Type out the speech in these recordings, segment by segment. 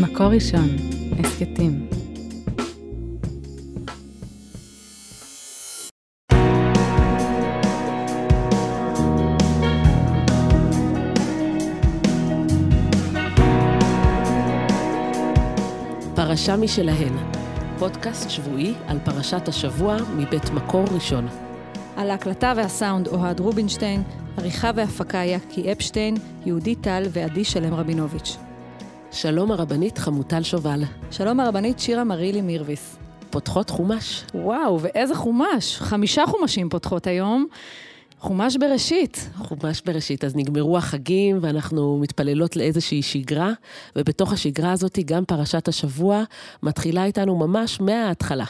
מקור ראשון, הסכתים. פרשה משלהן, פודקאסט שבועי על פרשת השבוע מבית מקור ראשון. על ההקלטה והסאונד אוהד רובינשטיין, עריכה והפקה יקי אפשטיין, יהודית טל ועדי שלם רבינוביץ'. שלום הרבנית חמוטל שובל. שלום הרבנית שירה מרילי מירביס. פותחות חומש. וואו, ואיזה חומש. חמישה חומשים פותחות היום. חומש בראשית. חומש בראשית. אז נגמרו החגים ואנחנו מתפללות לאיזושהי שגרה, ובתוך השגרה הזאת גם פרשת השבוע מתחילה איתנו ממש מההתחלה.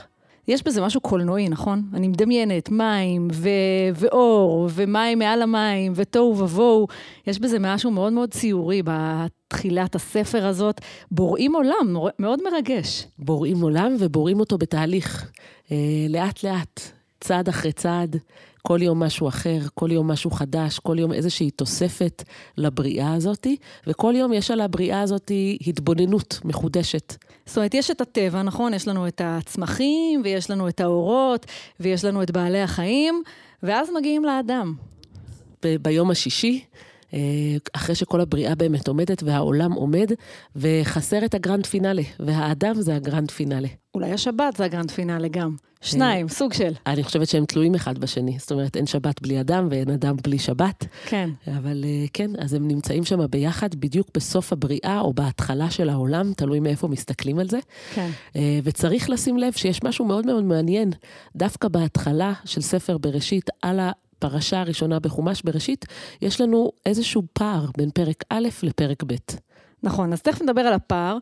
יש בזה משהו קולנועי, נכון? אני מדמיינת מים ו- ואור ומים מעל המים ותוהו ובוהו. יש בזה משהו מאוד מאוד ציורי בתחילת הספר הזאת. בוראים עולם, מאוד מרגש. בוראים עולם ובוראים אותו בתהליך, אה, לאט-לאט, צעד אחרי צעד. כל יום משהו אחר, כל יום משהו חדש, כל יום איזושהי תוספת לבריאה הזאתי, וכל יום יש על הבריאה הזאתי התבוננות מחודשת. זאת אומרת, יש את הטבע, נכון? יש לנו את הצמחים, ויש לנו את האורות, ויש לנו את בעלי החיים, ואז מגיעים לאדם. ב- ביום השישי, אחרי שכל הבריאה באמת עומדת והעולם עומד, וחסר את הגרנד פינאלה, והאדם זה הגרנד פינאלה. אולי השבת זה הגרנד פינאלה גם. שניים, סוג של. אני חושבת שהם תלויים אחד בשני, זאת אומרת, אין שבת בלי אדם ואין אדם בלי שבת. כן. אבל אה, כן, אז הם נמצאים שם ביחד, בדיוק בסוף הבריאה או בהתחלה של העולם, תלוי מאיפה מסתכלים על זה. כן. אה, וצריך לשים לב שיש משהו מאוד מאוד מעניין, דווקא בהתחלה של ספר בראשית, על הפרשה הראשונה בחומש בראשית, יש לנו איזשהו פער בין פרק א' לפרק ב'. נכון, אז תכף נדבר על הפער.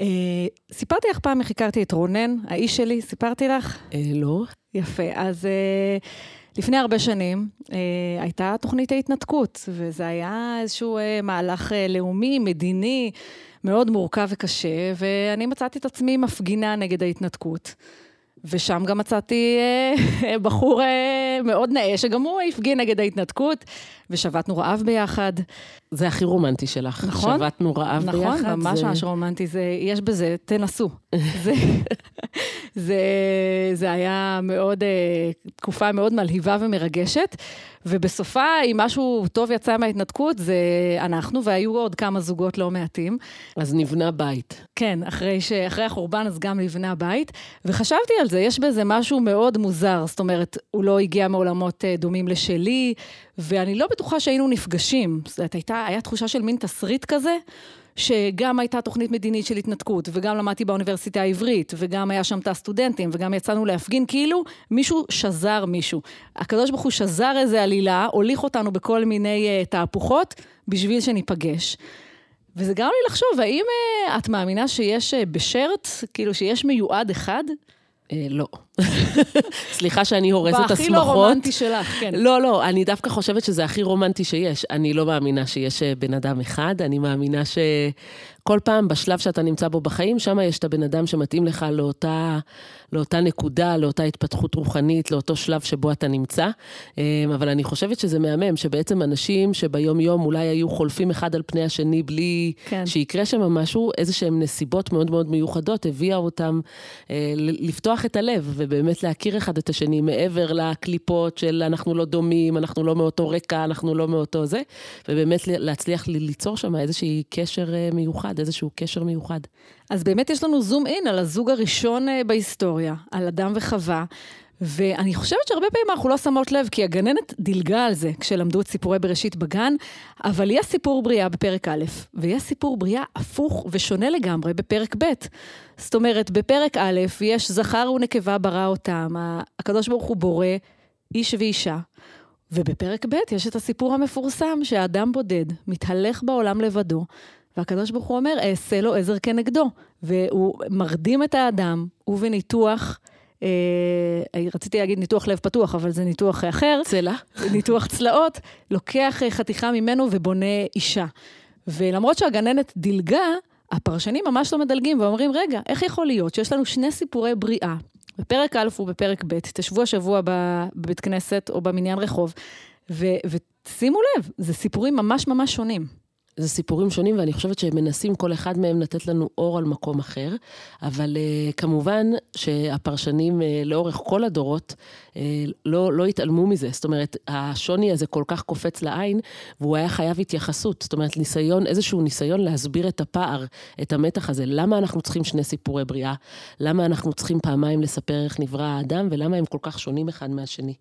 אה, סיפרתי לך פעם איך הכרתי את רונן, האיש שלי, סיפרתי לך? אה, לא? יפה, אז אה, לפני הרבה שנים אה, הייתה תוכנית ההתנתקות, וזה היה איזשהו אה, מהלך אה, לאומי, מדיני, מאוד מורכב וקשה, ואני מצאתי את עצמי מפגינה נגד ההתנתקות. ושם גם מצאתי אה, בחור אה, מאוד נאה, שגם הוא הפגין נגד ההתנתקות, ושבתנו רעב ביחד. זה הכי רומנטי שלך. נכון. שבתנו רעב נכון, ביחד. נכון, ממש זה... ממש רומנטי, זה, יש בזה, תנסו. זה, זה, זה היה מאוד, אה, תקופה מאוד מלהיבה ומרגשת, ובסופה, אם משהו טוב יצא מההתנתקות, זה אנחנו, והיו עוד כמה זוגות לא מעטים. אז נבנה בית. כן, אחרי, ש... אחרי החורבן אז גם נבנה הבית, וחשבתי על זה, יש בזה משהו מאוד מוזר, זאת אומרת, הוא לא הגיע מעולמות אה, דומים לשלי, ואני לא בטוחה שהיינו נפגשים. זאת אומרת, הייתה, היה תחושה של מין תסריט כזה, שגם הייתה תוכנית מדינית של התנתקות, וגם למדתי באוניברסיטה העברית, וגם היה שם תא סטודנטים, וגם יצאנו להפגין, כאילו מישהו שזר מישהו. הקדוש ברוך הוא שזר איזה עלילה, הוליך אותנו בכל מיני uh, תהפוכות, בשביל שניפגש. וזה גרם לי לחשוב, האם uh, את מאמינה שיש uh, בשרט, כאילו שיש מיועד אחד? אה, לא. סליחה שאני הורסת את בהכי לא השמחות. רומנטי שלך, כן. לא, לא, אני דווקא חושבת שזה הכי רומנטי שיש. אני לא מאמינה שיש אה, בן אדם אחד, אני מאמינה שכל פעם בשלב שאתה נמצא בו בחיים, שם יש את הבן אדם שמתאים לך לאותה, לאותה נקודה, לאותה התפתחות רוחנית, לאותו שלב שבו אתה נמצא. אה, אבל אני חושבת שזה מהמם, שבעצם אנשים שביום-יום אולי היו חולפים אחד על פני השני בלי כן. שיקרה שם משהו, איזה שהם נסיבות מאוד מאוד מיוחדות, הביאה אותם אה, לפתוח את הלב, ובאמת להכיר אחד את השני מעבר לקליפות של אנחנו לא דומים, אנחנו לא מאותו רקע, אנחנו לא מאותו זה, ובאמת להצליח ליצור שם איזשהי קשר אה, מיוחד, איזשהו קשר מיוחד. אז באמת יש לנו זום אין על הזוג הראשון אה, בהיסטוריה, על אדם וחווה. ואני חושבת שהרבה פעמים אנחנו לא שמות לב, כי הגננת דילגה על זה כשלמדו את סיפורי בראשית בגן, אבל יש סיפור בריאה בפרק א', ויש סיפור בריאה הפוך ושונה לגמרי בפרק ב'. זאת אומרת, בפרק א' יש זכר ונקבה ברא אותם, הקדוש ברוך הוא בורא איש ואישה. ובפרק ב' יש את הסיפור המפורסם שהאדם בודד מתהלך בעולם לבדו, והקדוש ברוך הוא אומר, אעשה לו עזר כנגדו. והוא מרדים את האדם, ובניתוח, אה, רציתי להגיד ניתוח לב פתוח, אבל זה ניתוח אחר, צלע. ניתוח צלעות, לוקח אה, חתיכה ממנו ובונה אישה. ולמרות שהגננת דילגה, הפרשנים ממש לא מדלגים ואומרים, רגע, איך יכול להיות שיש לנו שני סיפורי בריאה, בפרק א' ובפרק ב', תשבו השבוע בבית כנסת או במניין רחוב, ו- ושימו לב, זה סיפורים ממש ממש שונים. זה סיפורים שונים, ואני חושבת שהם מנסים כל אחד מהם לתת לנו אור על מקום אחר, אבל uh, כמובן שהפרשנים uh, לאורך כל הדורות uh, לא, לא התעלמו מזה. זאת אומרת, השוני הזה כל כך קופץ לעין, והוא היה חייב התייחסות. זאת אומרת, ניסיון, איזשהו ניסיון להסביר את הפער, את המתח הזה. למה אנחנו צריכים שני סיפורי בריאה? למה אנחנו צריכים פעמיים לספר איך נברא האדם, ולמה הם כל כך שונים אחד מהשני?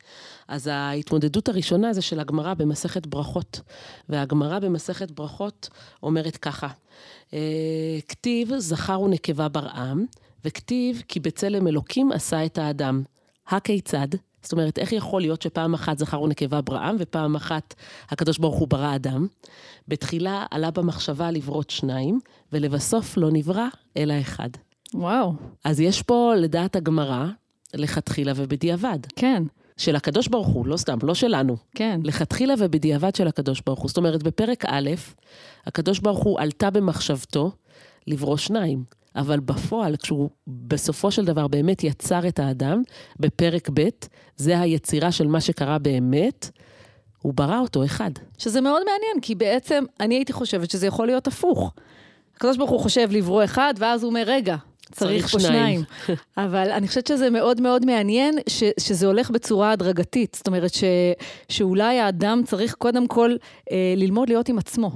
אז ההתמודדות הראשונה זה של הגמרא במסכת ברכות. והגמרא במסכת ברכות אומרת ככה, אה, כתיב זכר ונקבה בראם, וכתיב כי בצלם אלוקים עשה את האדם. הכיצד? זאת אומרת, איך יכול להיות שפעם אחת זכר ונקבה בראם, ופעם אחת הקדוש ברוך הוא ברא אדם? בתחילה עלה במחשבה לברות שניים, ולבסוף לא נברא, אלא אחד. וואו. אז יש פה, לדעת הגמרא, לכתחילה ובדיעבד. כן. של הקדוש ברוך הוא, לא סתם, לא שלנו. כן. לכתחילה ובדיעבד של הקדוש ברוך הוא. זאת אומרת, בפרק א', הקדוש ברוך הוא עלתה במחשבתו לברוא שניים. אבל בפועל, כשהוא בסופו של דבר באמת יצר את האדם, בפרק ב', זה היצירה של מה שקרה באמת, הוא ברא אותו אחד. שזה מאוד מעניין, כי בעצם אני הייתי חושבת שזה יכול להיות הפוך. הקדוש ברוך הוא חושב לברוא אחד, ואז הוא אומר, רגע, צריך, פה. שניים. אבל אני חושבת שזה מאוד מאוד מעניין ש, שזה הולך בצורה הדרגתית. זאת אומרת ש, שאולי האדם צריך קודם כל אה, ללמוד להיות עם עצמו.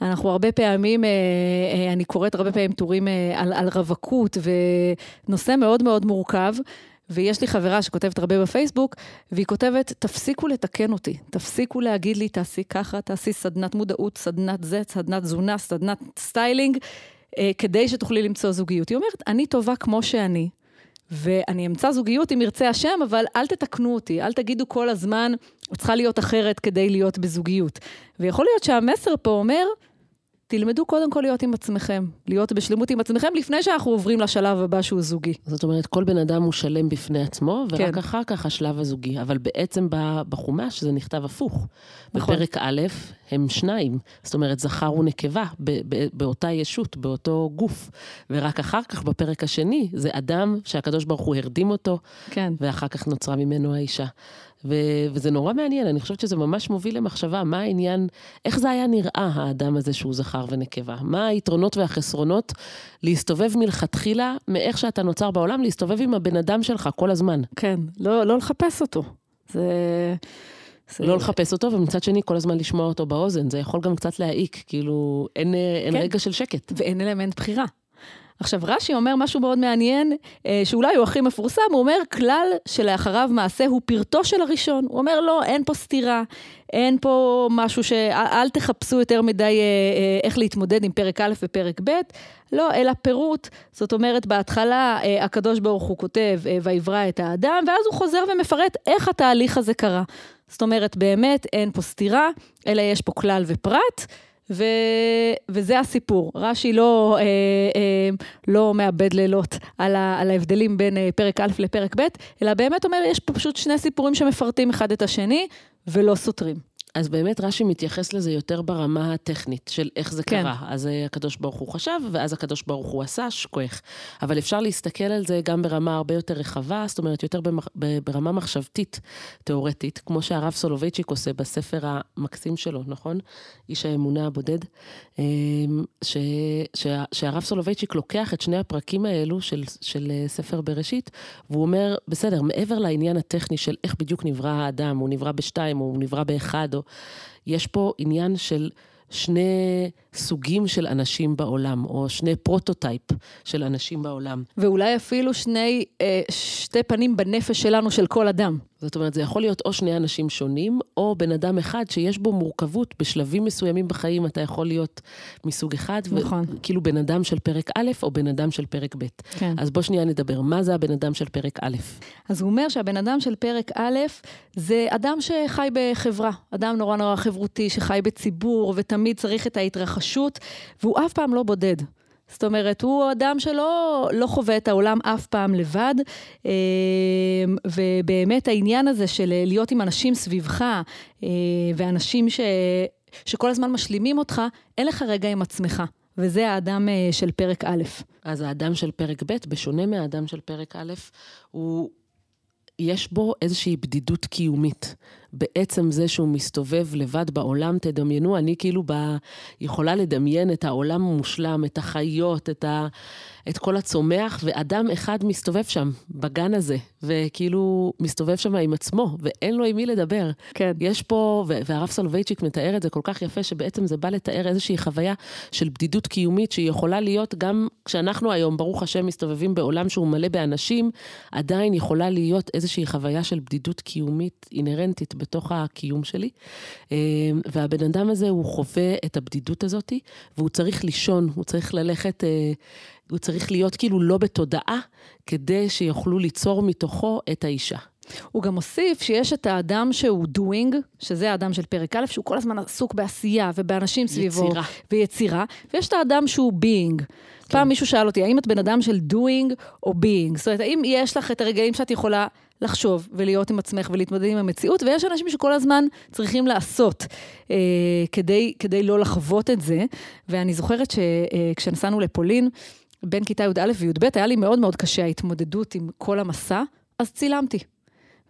אנחנו הרבה פעמים, אה, אה, אני קוראת הרבה פעמים טורים אה, על, על רווקות, ונושא מאוד מאוד מורכב. ויש לי חברה שכותבת הרבה בפייסבוק, והיא כותבת, תפסיקו לתקן אותי, תפסיקו להגיד לי, תעשי ככה, תעשי סדנת מודעות, סדנת זה, סדנת תזונה, סדנת סטיילינג. אה, כדי שתוכלי למצוא זוגיות. היא אומרת, אני טובה כמו שאני, ואני אמצא זוגיות אם ירצה השם, אבל אל תתקנו אותי, אל תגידו כל הזמן, צריכה להיות אחרת כדי להיות בזוגיות. ויכול להיות שהמסר פה אומר, תלמדו קודם כל להיות עם עצמכם, להיות בשלמות עם עצמכם, לפני שאנחנו עוברים לשלב הבא שהוא זוגי. זאת אומרת, כל בן אדם הוא שלם בפני עצמו, ורק כן. אחר כך השלב הזוגי. אבל בעצם בחומש זה נכתב הפוך. נכון. בפרק א', הם שניים. זאת אומרת, זכר ונקבה באותה ישות, באותו גוף. ורק אחר כך, בפרק השני, זה אדם שהקדוש ברוך הוא הרדים אותו, כן. ואחר כך נוצרה ממנו האישה. ו- וזה נורא מעניין, אני חושבת שזה ממש מוביל למחשבה, מה העניין, איך זה היה נראה, האדם הזה שהוא זכר ונקבה? מה היתרונות והחסרונות להסתובב מלכתחילה, מאיך שאתה נוצר בעולם, להסתובב עם הבן אדם שלך כל הזמן. כן, לא, לא לחפש אותו. זה... זה... לא לחפש אותו, ומצד שני כל הזמן לשמוע אותו באוזן, זה יכול גם קצת להעיק, כאילו אין, אין כן. רגע של שקט. ואין אלמנט בחירה. עכשיו, רש"י אומר משהו מאוד מעניין, אה, שאולי הוא הכי מפורסם, הוא אומר, כלל שלאחריו מעשה הוא פרטו של הראשון. הוא אומר, לא, אין פה סתירה, אין פה משהו ש... אל תחפשו יותר מדי אה, אה, איך להתמודד עם פרק א' ופרק ב', לא, אלא פירוט. זאת אומרת, בהתחלה הקדוש ברוך הוא כותב, ויברא את האדם, ואז הוא חוזר ומפרט איך התהליך הזה קרה. זאת אומרת, באמת אין פה סתירה, אלא יש פה כלל ופרט. ו... וזה הסיפור. רש"י לא, אה, אה, לא מאבד לילות על, ה... על ההבדלים בין אה, פרק א' לפרק ב', אלא באמת אומר, יש פה פשוט שני סיפורים שמפרטים אחד את השני ולא סותרים. אז באמת רש"י מתייחס לזה יותר ברמה הטכנית של איך זה כן. קרה. אז אה, הקדוש ברוך הוא חשב, ואז הקדוש ברוך הוא עשה, שכוח. אבל אפשר להסתכל על זה גם ברמה הרבה יותר רחבה, זאת אומרת, יותר במח... ברמה מחשבתית, תיאורטית, כמו שהרב סולובייצ'יק עושה בספר המקסים שלו, נכון? איש האמונה הבודד. אמ, ש... ש... שהרב סולובייצ'יק לוקח את שני הפרקים האלו של, של אה, ספר בראשית, והוא אומר, בסדר, מעבר לעניין הטכני של איך בדיוק נברא האדם, הוא נברא בשתיים, הוא נברא באחד, או... יש פה עניין של שני סוגים של אנשים בעולם, או שני prototype של אנשים בעולם. ואולי אפילו שני, אה, שתי פנים בנפש שלנו, של כל אדם. זאת אומרת, זה יכול להיות או שני אנשים שונים, או בן אדם אחד שיש בו מורכבות. בשלבים מסוימים בחיים אתה יכול להיות מסוג אחד, נכון. וכאילו בן אדם של פרק א', או בן אדם של פרק ב'. כן. אז בוא שנייה נדבר, מה זה הבן אדם של פרק א'? אז הוא אומר שהבן אדם של פרק א', זה אדם שחי בחברה, אדם נורא נורא חברותי, שחי בציבור, ותמיד צריך את ההתרחשות, והוא אף פעם לא בודד. זאת אומרת, הוא אדם שלא לא חווה את העולם אף פעם לבד, אמ, ובאמת העניין הזה של להיות עם אנשים סביבך, אה, ואנשים ש, שכל הזמן משלימים אותך, אין לך רגע עם עצמך. וזה האדם אה, של פרק א'. אז האדם של פרק ב', בשונה מהאדם של פרק א', הוא... יש בו איזושהי בדידות קיומית. בעצם זה שהוא מסתובב לבד בעולם, תדמיינו, אני כאילו ב... יכולה לדמיין את העולם המושלם, את החיות, את, ה... את כל הצומח, ואדם אחד מסתובב שם, בגן הזה, וכאילו מסתובב שם עם עצמו, ואין לו עם מי לדבר. כן. יש פה, והרב סולובייצ'יק מתאר את זה כל כך יפה, שבעצם זה בא לתאר איזושהי חוויה של בדידות קיומית, שהיא יכולה להיות גם כשאנחנו היום, ברוך השם, מסתובבים בעולם שהוא מלא באנשים, עדיין יכולה להיות איזושהי חוויה של בדידות קיומית אינהרנטית בתוך הקיום שלי. אה, והבן אדם הזה, הוא חווה את הבדידות הזאת, והוא צריך לישון, הוא צריך ללכת... אה, הוא צריך להיות כאילו לא בתודעה, כדי שיוכלו ליצור מתוכו את האישה. הוא גם מוסיף שיש את האדם שהוא doing, שזה האדם של פרק א', שהוא כל הזמן עסוק בעשייה ובאנשים סביבו. יצירה. ויצירה. ויש את האדם שהוא being. כן. פעם מישהו שאל אותי, האם את בן אדם של doing או being? זאת אומרת, האם יש לך את הרגעים שאת יכולה לחשוב ולהיות עם עצמך ולהתמודד עם המציאות, ויש אנשים שכל הזמן צריכים לעשות אה, כדי, כדי לא לחוות את זה. ואני זוכרת שכשנסענו אה, לפולין, בין כיתה י"א וי"ב, היה לי מאוד מאוד קשה ההתמודדות עם כל המסע, אז צילמתי.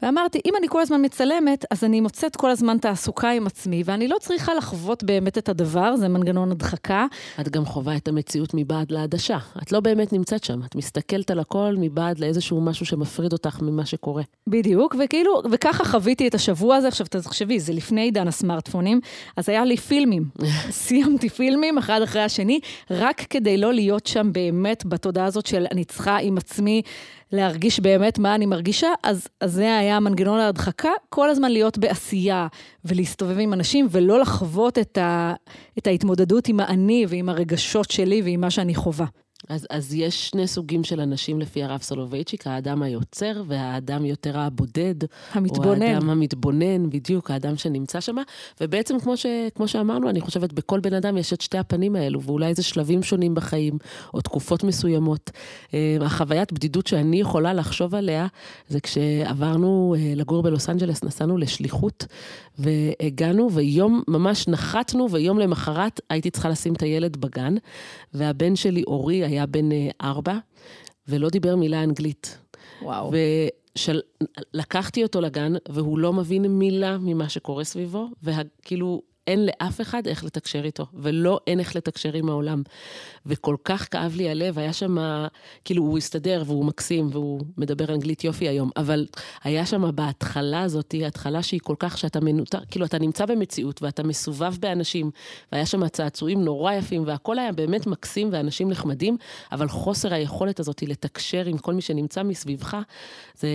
ואמרתי, אם אני כל הזמן מצלמת, אז אני מוצאת כל הזמן תעסוקה עם עצמי, ואני לא צריכה לחוות באמת את הדבר, זה מנגנון הדחקה. את גם חווה את המציאות מבעד לעדשה. את לא באמת נמצאת שם, את מסתכלת על הכל מבעד לאיזשהו משהו שמפריד אותך ממה שקורה. בדיוק, וכאילו, וככה חוויתי את השבוע הזה. עכשיו, תחשבי, זה לפני עידן הסמארטפונים, אז היה לי פילמים. סיימתי פילמים, אחד אחרי השני, רק כדי לא להיות שם באמת בתודעה הזאת של אני צריכה עם עצמי להרגיש באמת מה אני מרגישה, אז, אז זה היה מנגנון ההדחקה, כל הזמן להיות בעשייה ולהסתובב עם אנשים ולא לחוות את, ה, את ההתמודדות עם האני ועם הרגשות שלי ועם מה שאני חווה. אז, אז יש שני סוגים של אנשים לפי הרב סולובייצ'יק, האדם היוצר והאדם יותר הבודד. המתבונן. או האדם המתבונן, בדיוק, האדם שנמצא שם. ובעצם, כמו, ש, כמו שאמרנו, אני חושבת, בכל בן אדם יש את שתי הפנים האלו, ואולי זה שלבים שונים בחיים, או תקופות מסוימות. אה, החוויית בדידות שאני יכולה לחשוב עליה, זה כשעברנו אה, לגור בלוס אנג'לס, נסענו לשליחות, והגענו, ויום ממש נחתנו, ויום למחרת הייתי צריכה לשים את הילד בגן, והבן שלי, אורי, היה בן אה, ארבע, ולא דיבר מילה אנגלית. וואו. ולקחתי אותו לגן, והוא לא מבין מילה ממה שקורה סביבו, וכאילו... אין לאף אחד איך לתקשר איתו, ולא אין איך לתקשר עם העולם. וכל כך כאב לי הלב, היה שם, כאילו, הוא הסתדר והוא מקסים והוא מדבר אנגלית יופי היום, אבל היה שם בהתחלה הזאת, התחלה שהיא כל כך, שאתה מנותר, כאילו, אתה נמצא במציאות ואתה מסובב באנשים, והיה שם צעצועים נורא יפים, והכל היה באמת מקסים ואנשים נחמדים, אבל חוסר היכולת הזאת לתקשר עם כל מי שנמצא מסביבך, זה...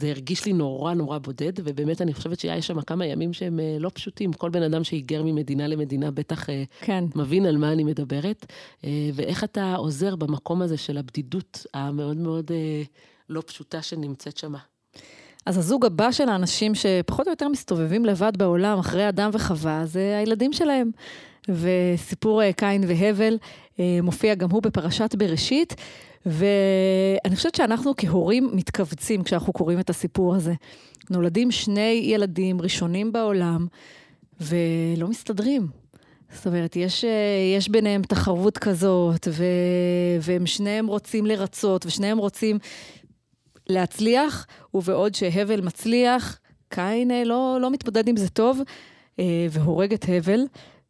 זה הרגיש לי נורא נורא בודד, ובאמת אני חושבת שיש שם כמה ימים שהם אה, לא פשוטים. כל בן אדם שהיגר ממדינה למדינה בטח אה, כן. מבין על מה אני מדברת, אה, ואיך אתה עוזר במקום הזה של הבדידות המאוד מאוד לא פשוטה שנמצאת שם. אז הזוג הבא של האנשים שפחות או יותר מסתובבים לבד בעולם אחרי אדם וחווה, זה הילדים שלהם. וסיפור קין והבל מופיע גם הוא בפרשת בראשית. ואני חושבת שאנחנו כהורים מתכווצים כשאנחנו קוראים את הסיפור הזה. נולדים שני ילדים ראשונים בעולם, ולא מסתדרים. זאת אומרת, יש, יש ביניהם תחרות כזאת, ו, והם שניהם רוצים לרצות, ושניהם רוצים להצליח, ובעוד שהבל מצליח, קין לא, לא מתמודד עם זה טוב, אה, והורג את הבל.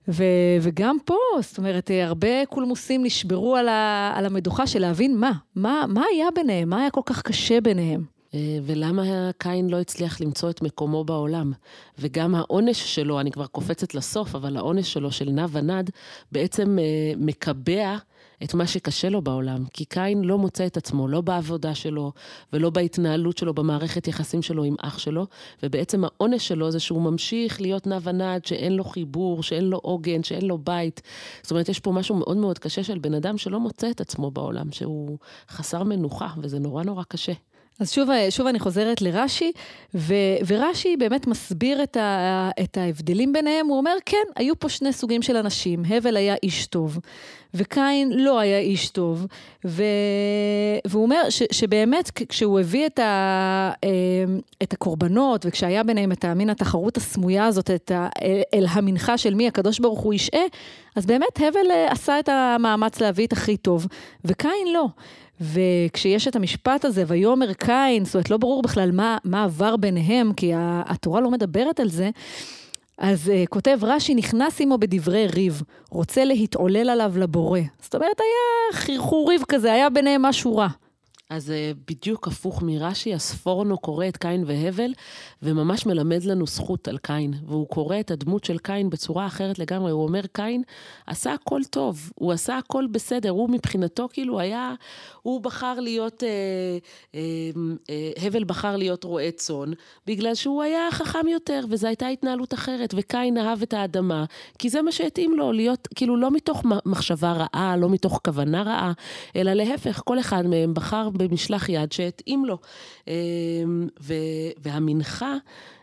ו, וגם פה, זאת אומרת, הרבה קולמוסים נשברו על, ה, על המדוכה של להבין מה, מה, מה היה ביניהם, מה היה כל כך קשה ביניהם. אה, ולמה קין לא הצליח למצוא את מקומו בעולם. וגם העונש שלו, אני כבר קופצת לסוף, אבל העונש שלו, של נע ונד, בעצם אה, מקבע את מה שקשה לו בעולם. כי קין לא מוצא את עצמו, לא בעבודה שלו, ולא בהתנהלות שלו, במערכת יחסים שלו עם אח שלו, ובעצם העונש שלו זה שהוא ממשיך להיות נע ונד, שאין לו חיבור, שאין לו עוגן, שאין לו בית. זאת אומרת, יש פה משהו מאוד מאוד קשה של בן אדם שלא מוצא את עצמו בעולם, שהוא חסר מנוחה, וזה נורא נורא קשה. אז שוב, שוב אני חוזרת לרש"י, ו, ורש"י באמת מסביר את, ה, את ההבדלים ביניהם. הוא אומר, כן, היו פה שני סוגים של אנשים. הבל היה איש טוב, וקין לא היה איש טוב. ו, והוא אומר ש, שבאמת, כשהוא הביא את, ה, אמ, את הקורבנות, וכשהיה ביניהם את המין התחרות הסמויה הזאת, את ה, אל המנחה של מי הקדוש ברוך הוא ישעה, אז באמת הבל אה, עשה את המאמץ להביא את הכי טוב, וקין לא. וכשיש את המשפט הזה, ויאמר קין, זאת אומרת, לא ברור בכלל מה, מה עבר ביניהם, כי התורה לא מדברת על זה. אז uh, כותב רש"י, נכנס עמו בדברי ריב, רוצה להתעולל עליו לבורא. זאת אומרת, היה חרחור ריב כזה, היה ביניהם משהו רע. אז uh, בדיוק הפוך מרש"י, הספורנו קורא את קין והבל, וממש מלמד לנו זכות על קין. והוא קורא את הדמות של קין בצורה אחרת לגמרי. הוא אומר, קין עשה הכל טוב, הוא עשה הכל בסדר. הוא מבחינתו כאילו היה, הוא בחר להיות, אה, אה, אה, הבל בחר להיות רועה צאן, בגלל שהוא היה חכם יותר, וזו הייתה התנהלות אחרת. וקין אהב את האדמה, כי זה מה שהתאים לו, להיות, כאילו לא מתוך מחשבה רעה, לא מתוך כוונה רעה, אלא להפך, כל אחד מהם בחר במשלח יד שהתאים לו. והמנחה...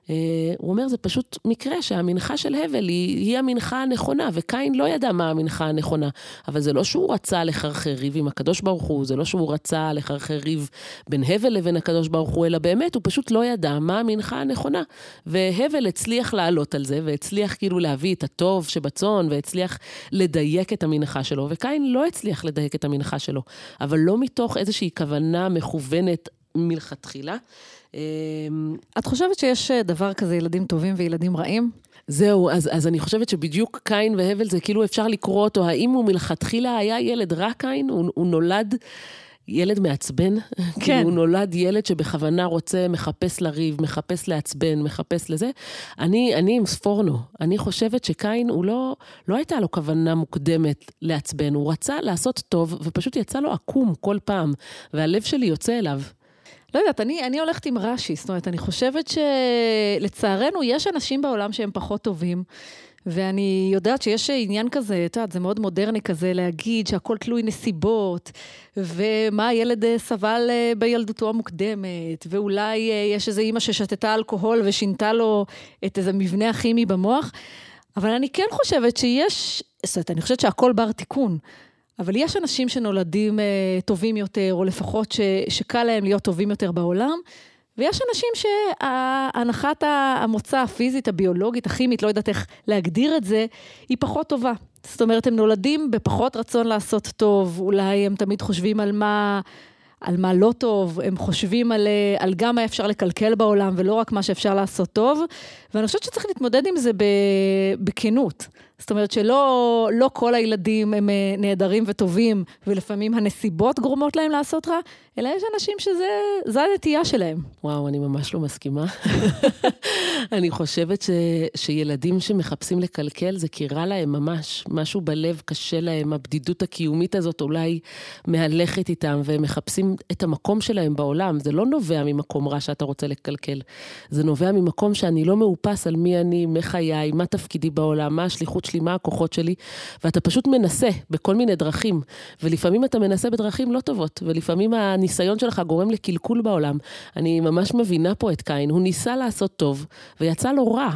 אה, הוא אומר, זה פשוט מקרה שהמנחה של הבל היא, היא המנחה הנכונה, וקין לא ידע מה המנחה הנכונה. אבל זה לא שהוא רצה לחרחר ריב עם הקדוש ברוך הוא, זה לא שהוא רצה לחרחר ריב בין הבל לבין הקדוש ברוך הוא, אלא באמת, הוא פשוט לא ידע מה המנחה הנכונה. והבל הצליח לעלות על זה, והצליח כאילו להביא את הטוב שבצאן, והצליח לדייק את המנחה שלו, וקין לא הצליח לדייק את המנחה שלו, אבל לא מתוך איזושהי כוונה מכוונת מלכתחילה. אמ, את חושבת שיש אה, דבר כזה ילדים טובים וילדים רעים? זהו, אז, אז אני חושבת שבדיוק קין והבל זה כאילו אפשר לקרוא אותו, האם הוא מלכתחילה היה ילד רע קין? הוא, הוא נולד... ילד מעצבן, כאילו, כן. כאילו הוא נולד ילד שבכוונה רוצה, מחפש לריב, מחפש לעצבן, מחפש לזה. אני, אני עם ספורנו, אני חושבת שקין, הוא לא, לא הייתה לו כוונה מוקדמת לעצבן, הוא רצה לעשות טוב, ופשוט יצא לו עקום כל פעם, והלב שלי יוצא אליו. לא יודעת, אני, אני הולכת עם רש"י, זאת אומרת, אני חושבת שלצערנו יש אנשים בעולם שהם פחות טובים. ואני יודעת שיש עניין כזה, את יודעת, זה מאוד מודרני כזה להגיד שהכל תלוי נסיבות, ומה הילד אה, סבל אה, בילדותו המוקדמת, ואולי אה, יש איזו אימא ששתתה אלכוהול ושינתה לו את איזה מבנה הכימי במוח. אבל אני כן חושבת שיש, זאת אומרת, אני חושבת שהכל בר תיקון. אבל יש אנשים שנולדים אה, טובים יותר, או לפחות ש, שקל להם להיות טובים יותר בעולם, ויש אנשים שהנחת המוצא הפיזית, הביולוגית, הכימית, לא יודעת איך להגדיר את זה, היא פחות טובה. זאת אומרת, הם נולדים בפחות רצון לעשות טוב, אולי הם תמיד חושבים על מה... על מה לא טוב, הם חושבים על, אה, על גם מה אפשר לקלקל בעולם ולא רק מה שאפשר לעשות טוב, ואני חושבת שצריך להתמודד עם זה בכנות. זאת אומרת שלא לא כל הילדים הם אה, נהדרים וטובים, ולפעמים הנסיבות גורמות להם לעשות רע, אלא יש אנשים שזו הנטייה שלהם. וואו, אני ממש לא מסכימה. אני חושבת ש, שילדים שמחפשים לקלקל, זה כי רע להם ממש. משהו בלב קשה להם, הבדידות הקיומית הזאת אולי מהלכת איתם, והם מחפשים את המקום שלהם בעולם. זה לא נובע ממקום רע שאתה רוצה לקלקל. זה נובע ממקום שאני לא מאופס על מי אני, מי חיי, מה תפקידי בעולם, מה השליחות שלי, מה הכוחות שלי, ואתה פשוט מנסה בכל מיני דרכים. ולפעמים אתה מנסה בדרכים לא טובות, ולפעמים הניסיון שלך גורם לקלקול בעולם. אני ממש מבינה פה את קין, הוא ניסה לעשות טוב, ויצא לו רע.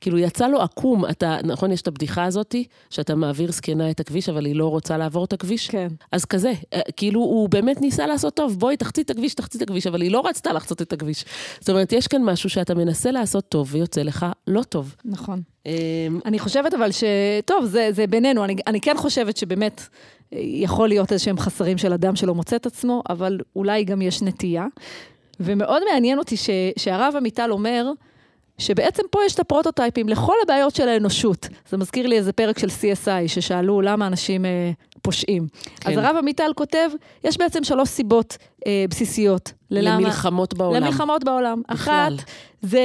כאילו, יצא לו עקום. אתה, נכון, יש את הבדיחה הזאתי, שאתה מעביר זקנה את הכביש, אבל היא לא רוצה לעבור את הכביש? כן. אז כזה, אה, כאילו, הוא באמת ניסה לעשות טוב, בואי, תחצי את הכביש, תחצי את הכביש, אבל היא לא רצתה לחצות את הכביש. זאת אומרת, יש כאן משהו שאתה מנסה לעשות טוב, ויוצא לך לא טוב. נכון. אמ, אני חושבת אבל ש... טוב, זה, זה בינינו. אני, אני כן חושבת שבאמת אה, יכול להיות איזשהם חסרים של אדם שלא מוצא את עצמו, אבל אולי גם יש נטייה. ומאוד מעניין אותי ש, שהרב עמיטל אומר, שבעצם פה יש את הפרוטוטייפים לכל הבעיות של האנושות. זה מזכיר לי איזה פרק של CSI, ששאלו למה אנשים אה, פושעים. כן. אז הרב עמיטל כותב, יש בעצם שלוש סיבות אה, בסיסיות. ללמה, למלחמות בעולם. למלחמות בעולם. בכלל. אחת, זה,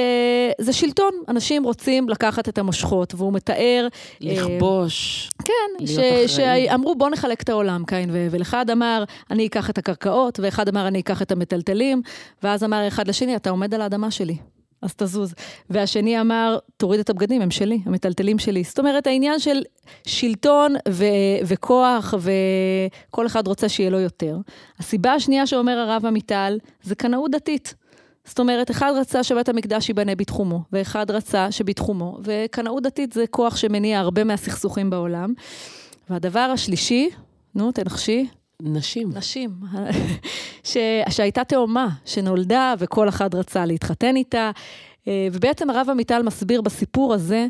זה שלטון. אנשים רוצים לקחת את המושכות, והוא מתאר... אה, לכבוש. אה, כן, ש, שאמרו בוא נחלק את העולם, קין, ואחד אמר, אני אקח את הקרקעות, ואחד אמר, אני אקח את המטלטלים, ואז אמר אחד לשני, אתה עומד על האדמה שלי. אז תזוז. והשני אמר, תוריד את הבגדים, הם שלי, המטלטלים שלי. זאת אומרת, העניין של שלטון ו- וכוח, וכל אחד רוצה שיהיה לו יותר. הסיבה השנייה שאומר הרב עמיטל, זה קנאות דתית. זאת אומרת, אחד רצה שבית המקדש ייבנה בתחומו, ואחד רצה שבתחומו, וקנאות דתית זה כוח שמניע הרבה מהסכסוכים בעולם. והדבר השלישי, נו, תנחשי. נשים. נשים. ש... שהייתה תאומה, שנולדה וכל אחד רצה להתחתן איתה. אה, ובעצם הרב עמיטל מסביר בסיפור הזה,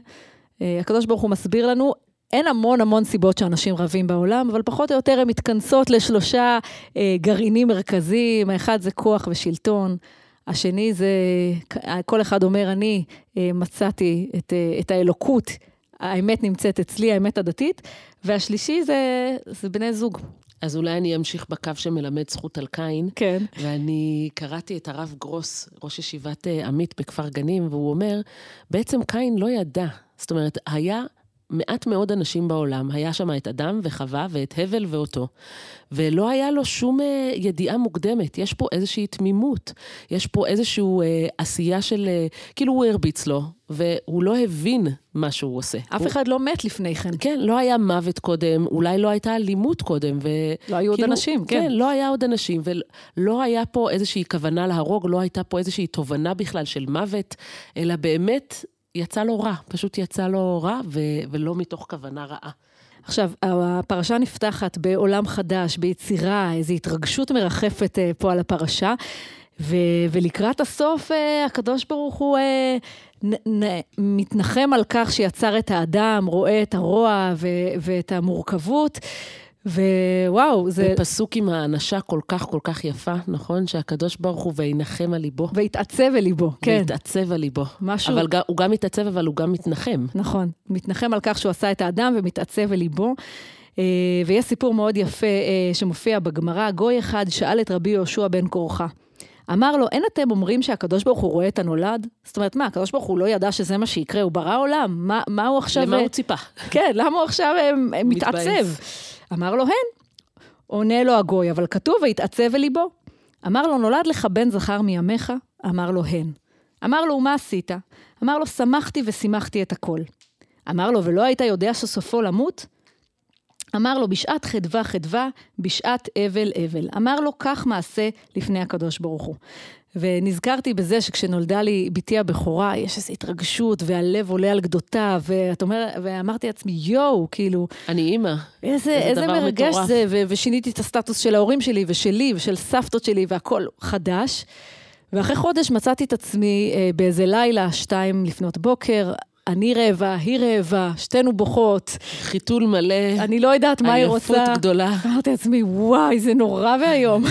אה, הקדוש ברוך הוא מסביר לנו אין המון המון סיבות שאנשים רבים בעולם, אבל פחות או יותר הן מתכנסות לשלושה אה, גרעינים מרכזיים, האחד זה כוח ושלטון, השני זה, כל אחד אומר, אני מצאתי את, את האלוקות, האמת נמצאת אצלי, האמת הדתית, והשלישי זה, זה בני זוג. אז אולי אני אמשיך בקו שמלמד זכות על קין. כן. ואני קראתי את הרב גרוס, ראש ישיבת אה, עמית בכפר גנים, והוא אומר, בעצם קין לא ידע. זאת אומרת, היה מעט מאוד אנשים בעולם, היה שם את אדם וחווה ואת הבל ואותו, ולא היה לו שום אה, ידיעה מוקדמת. יש פה איזושהי תמימות, יש פה איזושהי אה, עשייה של, אה, כאילו הוא הרביץ לו, והוא לא הבין מה שהוא עושה. אף הוא... אחד לא מת לפני כן. כן, לא היה מוות קודם, אולי לא הייתה אלימות קודם, ו... לא היו כאילו, עוד אנשים, כן. כן, לא היה עוד אנשים, ולא היה פה איזושהי כוונה להרוג, לא הייתה פה איזושהי תובנה בכלל של מוות, אלא באמת יצא לו רע, פשוט יצא לו רע ו- ולא מתוך כוונה רעה. עכשיו, הפרשה נפתחת בעולם חדש, ביצירה, איזו התרגשות מרחפת אה, פה על הפרשה, ו- ולקראת הסוף אה, הקדוש ברוך הוא אה, נ- נ- מתנחם על כך שיצר את האדם, רואה את הרוע ו- ואת המורכבות. ווואו, זה... ופסוק עם האנשה כל כך כל כך יפה, נכון? שהקדוש ברוך הוא וינחם על ליבו. והתעצב על ליבו, כן. והתעצב על ליבו. משהו... אבל הוא גם מתעצב, אבל הוא גם מתנחם. נכון, מתנחם על כך שהוא עשה את האדם ומתעצב על ליבו. אה, ויש סיפור מאוד יפה אה, שמופיע בגמרא, גוי אחד שאל את רבי יהושע בן כורחה. אמר לו, אין אתם אומרים שהקדוש ברוך הוא רואה את הנולד? זאת אומרת, מה, הקדוש ברוך הוא לא ידע שזה מה שיקרה, הוא ברא עולם? מה, מה הוא עכשיו... למה הוא ציפה? כן, למה הוא עכשיו מתעצב? אמר לו, הן. עונה לו הגוי, אבל כתוב, ויתעצב אל ליבו. אמר לו, נולד לך בן זכר מימיך? אמר לו, הן. אמר לו, מה עשית? אמר לו, שמחתי ושימחתי את הכל. אמר לו, ולא היית יודע שסופו למות? אמר לו, בשעת חדווה חדווה, בשעת אבל אבל. אמר לו, כך מעשה לפני הקדוש ברוך הוא. ונזכרתי בזה שכשנולדה לי בתי הבכורה, יש איזו התרגשות, והלב עולה על גדותיו, ואת אומרת, ואמרתי לעצמי, יואו, כאילו... אני אימא. איזה, איזה, איזה מרגש מטורף. זה, ו- ושיניתי את הסטטוס של ההורים שלי, ושלי, ושל סבתות שלי, והכול חדש. ואחרי חודש מצאתי את עצמי אה, באיזה לילה, שתיים לפנות בוקר, אני רעבה, היא רעבה, שתינו בוכות. חיתול מלא. אני לא יודעת מה היא רוצה. עייפות גדולה. אמרתי לעצמי, וואי, זה נורא ואיום.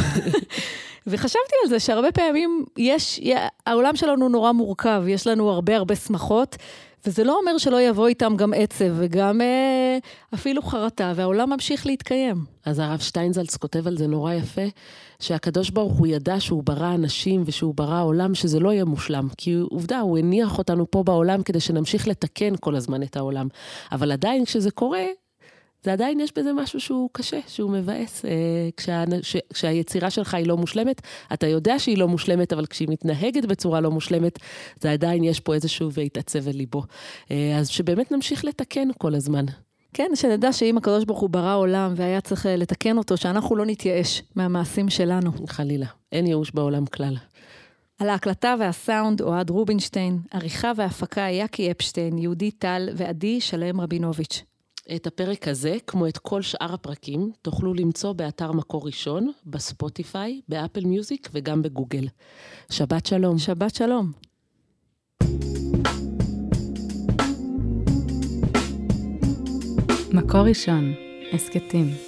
וחשבתי על זה שהרבה פעמים יש, העולם שלנו נורא מורכב, יש לנו הרבה הרבה שמחות, וזה לא אומר שלא יבוא איתם גם עצב וגם אה, אפילו חרטה, והעולם ממשיך להתקיים. אז הרב שטיינזלץ כותב על זה נורא יפה, שהקדוש ברוך הוא ידע שהוא ברא אנשים ושהוא ברא עולם, שזה לא יהיה מושלם. כי עובדה, הוא הניח אותנו פה בעולם כדי שנמשיך לתקן כל הזמן את העולם. אבל עדיין כשזה קורה, זה עדיין יש בזה משהו שהוא קשה, שהוא מבאס. אה, כשה, כשהיצירה שלך היא לא מושלמת, אתה יודע שהיא לא מושלמת, אבל כשהיא מתנהגת בצורה לא מושלמת, זה עדיין יש פה איזשהו והתעצב אל ליבו. אה, אז שבאמת נמשיך לתקן כל הזמן. כן, שנדע שאם הקדוש ברוך הוא ברא עולם והיה צריך אה, לתקן אותו, שאנחנו לא נתייאש מהמעשים שלנו. חלילה, אין ייאוש בעולם כלל. על ההקלטה והסאונד אוהד רובינשטיין, עריכה והפקה יקי אפשטיין, יהודי טל ועדי שלם רבינוביץ'. את הפרק הזה, כמו את כל שאר הפרקים, תוכלו למצוא באתר מקור ראשון, בספוטיפיי, באפל מיוזיק וגם בגוגל. שבת שלום. שבת שלום. מקור ראשון, הסכתים.